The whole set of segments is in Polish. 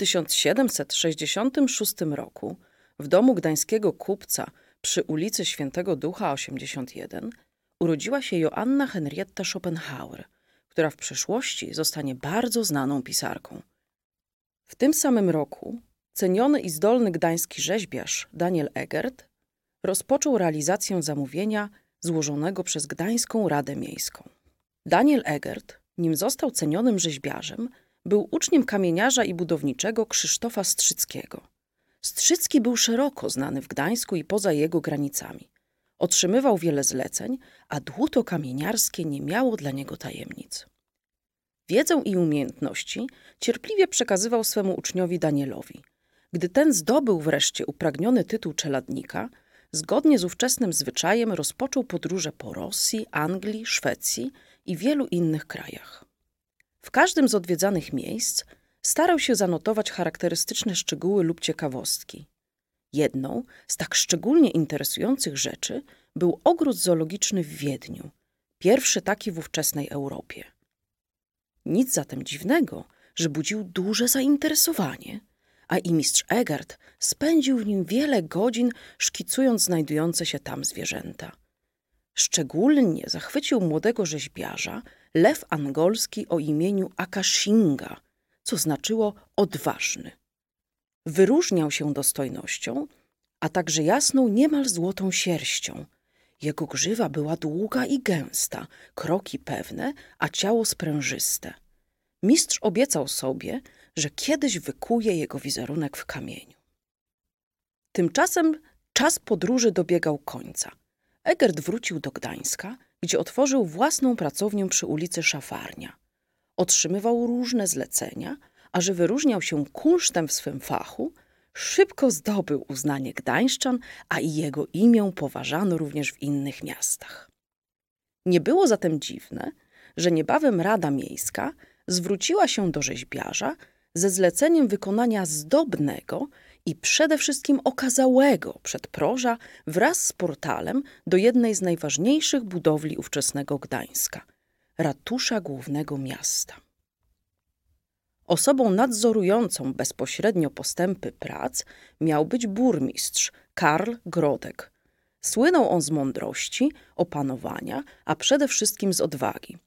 1766 roku w domu gdańskiego kupca przy ulicy Świętego Ducha 81 urodziła się Joanna Henrietta Schopenhauer, która w przyszłości zostanie bardzo znaną pisarką. W tym samym roku ceniony i zdolny gdański rzeźbiarz Daniel Egert rozpoczął realizację zamówienia złożonego przez Gdańską Radę Miejską. Daniel Egert, nim został cenionym rzeźbiarzem, był uczniem kamieniarza i budowniczego Krzysztofa Strzyckiego. Strzycki był szeroko znany w Gdańsku i poza jego granicami. Otrzymywał wiele zleceń, a dłuto kamieniarskie nie miało dla niego tajemnic. Wiedzę i umiejętności cierpliwie przekazywał swemu uczniowi Danielowi. Gdy ten zdobył wreszcie upragniony tytuł czeladnika, zgodnie z ówczesnym zwyczajem rozpoczął podróże po Rosji, Anglii, Szwecji i wielu innych krajach. W każdym z odwiedzanych miejsc starał się zanotować charakterystyczne szczegóły lub ciekawostki. Jedną z tak szczególnie interesujących rzeczy był ogród zoologiczny w Wiedniu, pierwszy taki w ówczesnej Europie. Nic zatem dziwnego, że budził duże zainteresowanie, a i mistrz Egert spędził w nim wiele godzin, szkicując znajdujące się tam zwierzęta. Szczególnie zachwycił młodego rzeźbiarza lew angolski o imieniu Akashinga, co znaczyło odważny. Wyróżniał się dostojnością, a także jasną, niemal złotą sierścią. Jego grzywa była długa i gęsta, kroki pewne, a ciało sprężyste. Mistrz obiecał sobie, że kiedyś wykuje jego wizerunek w kamieniu. Tymczasem czas podróży dobiegał końca. Egert wrócił do Gdańska, gdzie otworzył własną pracownię przy ulicy Szafarnia. Otrzymywał różne zlecenia, a że wyróżniał się kunsztem w swym fachu, szybko zdobył uznanie gdańszczan, a i jego imię poważano również w innych miastach. Nie było zatem dziwne, że niebawem Rada Miejska zwróciła się do rzeźbiarza ze zleceniem wykonania zdobnego i przede wszystkim okazałego przedproża wraz z portalem do jednej z najważniejszych budowli ówczesnego Gdańska ratusza głównego miasta. Osobą nadzorującą bezpośrednio postępy prac miał być burmistrz Karl Grodek. Słynął on z mądrości, opanowania, a przede wszystkim z odwagi.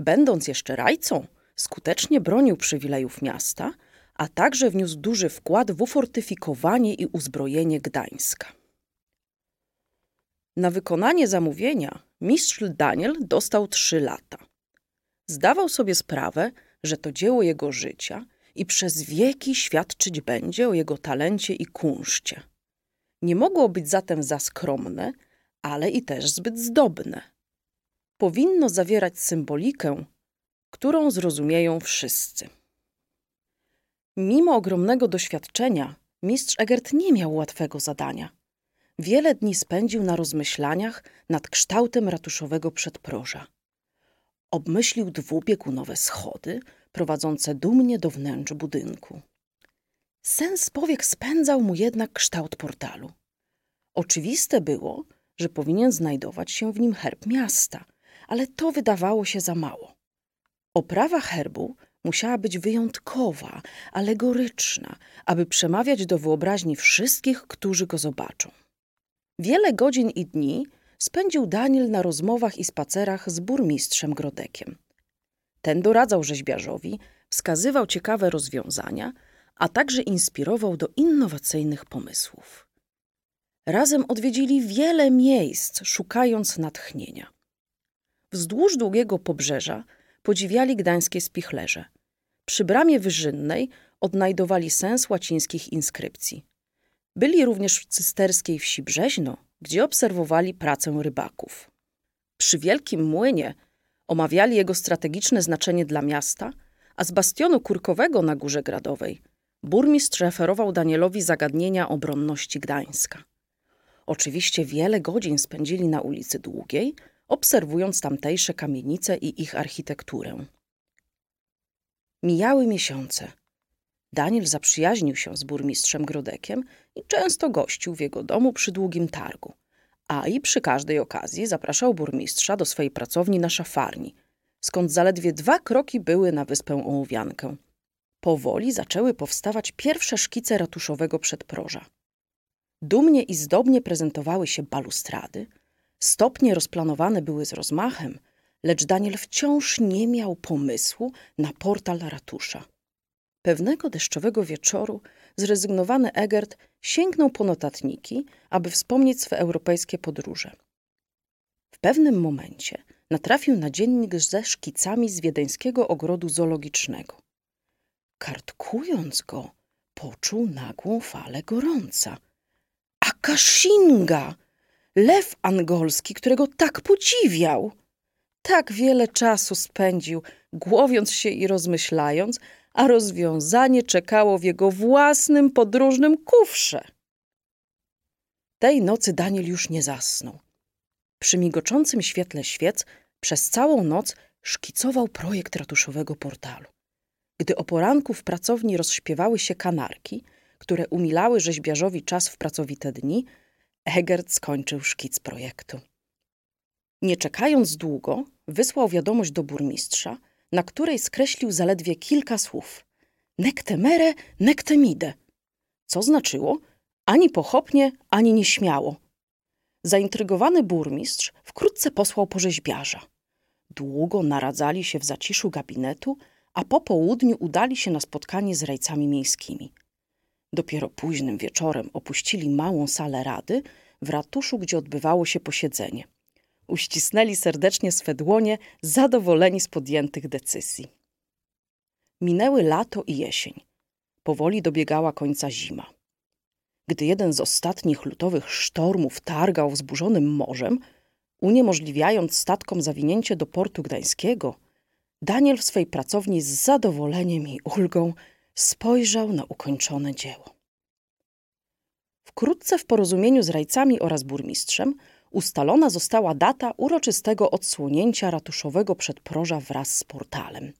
Będąc jeszcze rajcą, skutecznie bronił przywilejów miasta, a także wniósł duży wkład w ufortyfikowanie i uzbrojenie Gdańska. Na wykonanie zamówienia mistrz Daniel dostał trzy lata. Zdawał sobie sprawę, że to dzieło jego życia i przez wieki świadczyć będzie o jego talencie i kunszcie. Nie mogło być zatem za skromne, ale i też zbyt zdobne. Powinno zawierać symbolikę, którą zrozumieją wszyscy. Mimo ogromnego doświadczenia, mistrz Egert nie miał łatwego zadania. Wiele dni spędził na rozmyślaniach nad kształtem ratuszowego przedproża. Obmyślił dwubiegunowe schody prowadzące dumnie do wnętrz budynku. Sens powiek spędzał mu jednak kształt portalu. Oczywiste było, że powinien znajdować się w nim herb miasta, ale to wydawało się za mało. Oprawa herbu musiała być wyjątkowa, alegoryczna, aby przemawiać do wyobraźni wszystkich, którzy go zobaczą. Wiele godzin i dni spędził Daniel na rozmowach i spacerach z burmistrzem Grodekiem. Ten doradzał rzeźbiarzowi, wskazywał ciekawe rozwiązania, a także inspirował do innowacyjnych pomysłów. Razem odwiedzili wiele miejsc, szukając natchnienia. Wzdłuż długiego pobrzeża podziwiali gdańskie spichlerze. Przy bramie wyżynnej odnajdowali sens łacińskich inskrypcji. Byli również w cysterskiej wsi Brzeźno, gdzie obserwowali pracę rybaków. Przy Wielkim Młynie omawiali jego strategiczne znaczenie dla miasta, a z bastionu kurkowego na Górze Gradowej burmistrz referował Danielowi zagadnienia obronności Gdańska. Oczywiście wiele godzin spędzili na ulicy Długiej, obserwując tamtejsze kamienice i ich architekturę. Mijały miesiące. Daniel zaprzyjaźnił się z burmistrzem Grodekiem i często gościł w jego domu przy długim targu, a i przy każdej okazji zapraszał burmistrza do swojej pracowni na szafarni, skąd zaledwie dwa kroki były na wyspę Ołowiankę. powoli zaczęły powstawać pierwsze szkice ratuszowego przedproża. Dumnie i zdobnie prezentowały się balustrady, stopnie rozplanowane były z rozmachem, lecz Daniel wciąż nie miał pomysłu na portal ratusza. Pewnego deszczowego wieczoru zrezygnowany Egert sięgnął po notatniki, aby wspomnieć swe europejskie podróże. W pewnym momencie natrafił na dziennik ze szkicami z wiedeńskiego ogrodu zoologicznego. Kartkując go, poczuł nagłą falę gorąca. Akashinga! Lew angolski, którego tak podziwiał! Tak wiele czasu spędził, głowiąc się i rozmyślając, a rozwiązanie czekało w jego własnym podróżnym kufrze. Tej nocy Daniel już nie zasnął. Przy migoczącym świetle świec przez całą noc szkicował projekt ratuszowego portalu. Gdy o poranku w pracowni rozśpiewały się kanarki, które umilały rzeźbiarzowi czas w pracowite dni, Egert skończył szkic projektu. Nie czekając długo, wysłał wiadomość do burmistrza, na której skreślił zaledwie kilka słów. Nektemere, nektemide. Co znaczyło ani pochopnie, ani nieśmiało. Zaintrygowany burmistrz wkrótce posłał po rzeźbiarza. Długo naradzali się w zaciszu gabinetu, a po południu udali się na spotkanie z rajcami miejskimi. Dopiero późnym wieczorem opuścili małą salę rady w ratuszu, gdzie odbywało się posiedzenie. Uścisnęli serdecznie swe dłonie, zadowoleni z podjętych decyzji. Minęły lato i jesień. Powoli dobiegała końca zima. Gdy jeden z ostatnich lutowych sztormów targał wzburzonym morzem, uniemożliwiając statkom zawinięcie do portu gdańskiego, Daniel w swej pracowni z zadowoleniem i ulgą spojrzał na ukończone dzieło. Wkrótce w porozumieniu z rajcami oraz burmistrzem ustalona została data uroczystego odsłonięcia ratuszowego przedproża wraz z portalem.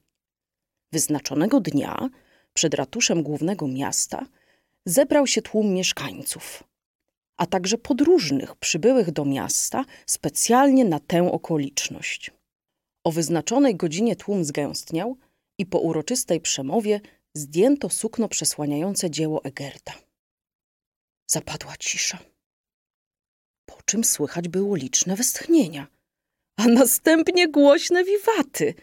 Wyznaczonego dnia przed ratuszem głównego miasta zebrał się tłum mieszkańców, a także podróżnych przybyłych do miasta specjalnie na tę okoliczność. O wyznaczonej godzinie tłum zgęstniał i po uroczystej przemowie zdjęto sukno przesłaniające dzieło Egerta. Zapadła cisza, po czym słychać było liczne westchnienia, a następnie głośne wiwaty.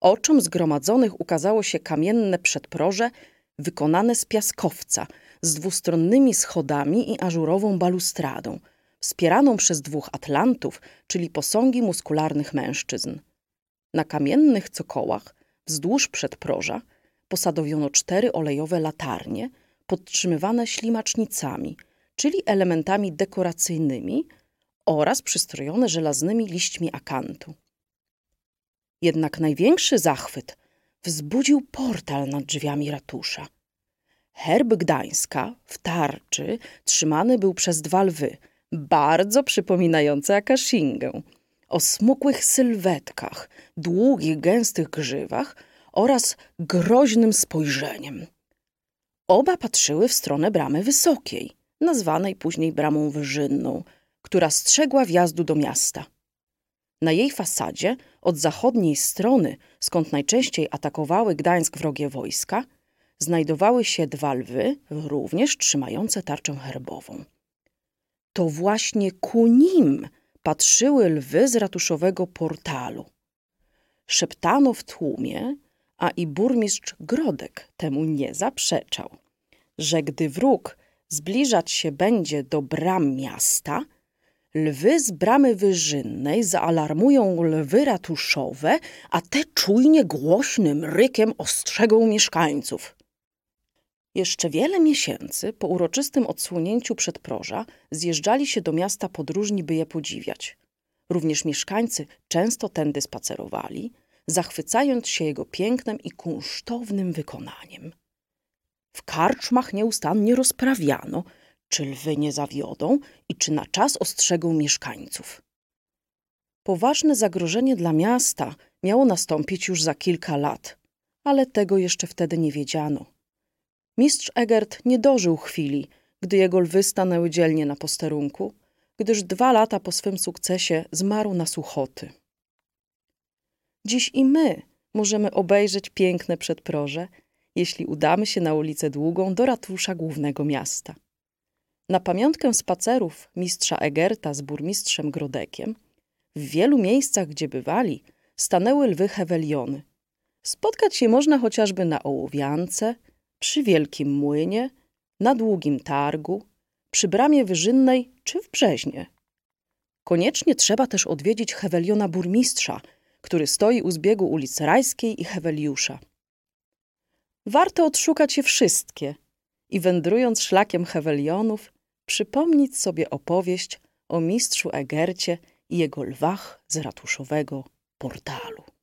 Oczom zgromadzonych ukazało się kamienne przedproże wykonane z piaskowca, z dwustronnymi schodami i ażurową balustradą, wspieraną przez dwóch atlantów, czyli posągi muskularnych mężczyzn. Na kamiennych cokołach, wzdłuż przedproża, posadowiono cztery olejowe latarnie, podtrzymywane ślimacznicami, czyli elementami dekoracyjnymi oraz przystrojone żelaznymi liśćmi akantu. Jednak największy zachwyt wzbudził portal nad drzwiami ratusza. Herb Gdańska w tarczy trzymany był przez dwa lwy, bardzo przypominające akaszingę, o smukłych sylwetkach, długich, gęstych grzywach oraz groźnym spojrzeniem. Oba patrzyły w stronę bramy wysokiej, nazwanej później bramą wyżynną, która strzegła wjazdu do miasta. Na jej fasadzie, od zachodniej strony, skąd najczęściej atakowały Gdańsk wrogie wojska, znajdowały się dwa lwy, również trzymające tarczę herbową. To właśnie ku nim patrzyły lwy z ratuszowego portalu. Szeptano w tłumie, a i burmistrz Grodek temu nie zaprzeczał, że gdy wróg zbliżać się będzie do bram miasta, lwy z bramy wyżynnej zaalarmują lwy ratuszowe, a te czujnie głośnym rykiem ostrzegą mieszkańców. Jeszcze wiele miesięcy po uroczystym odsłonięciu przedproża zjeżdżali się do miasta podróżni, by je podziwiać. Również mieszkańcy często tędy spacerowali, zachwycając się jego pięknem i kunsztownym wykonaniem. W karczmach nieustannie rozprawiano, czy lwy nie zawiodą i czy na czas ostrzegą mieszkańców. Poważne zagrożenie dla miasta miało nastąpić już za kilka lat, ale tego jeszcze wtedy nie wiedziano. Mistrz Egert nie dożył chwili, gdy jego lwy stanęły dzielnie na posterunku, gdyż dwa lata po swym sukcesie zmarł na suchoty. Dziś i my możemy obejrzeć piękne przedproże jeśli udamy się na ulicę Długą do ratusza głównego miasta. Na pamiątkę spacerów mistrza Egerta z burmistrzem Grodekiem w wielu miejscach, gdzie bywali, stanęły lwy Heweliony. Spotkać się można chociażby na Ołowiance, przy Wielkim Młynie, na Długim Targu, przy Bramie Wyżynnej czy w Brzeźnie. Koniecznie trzeba też odwiedzić Heweliona burmistrza, który stoi u zbiegu ulic Rajskiej i Heweliusza. Warto odszukać je wszystkie i wędrując szlakiem Hewelionów, przypomnieć sobie opowieść o mistrzu Egercie i jego lwach z ratuszowego portalu.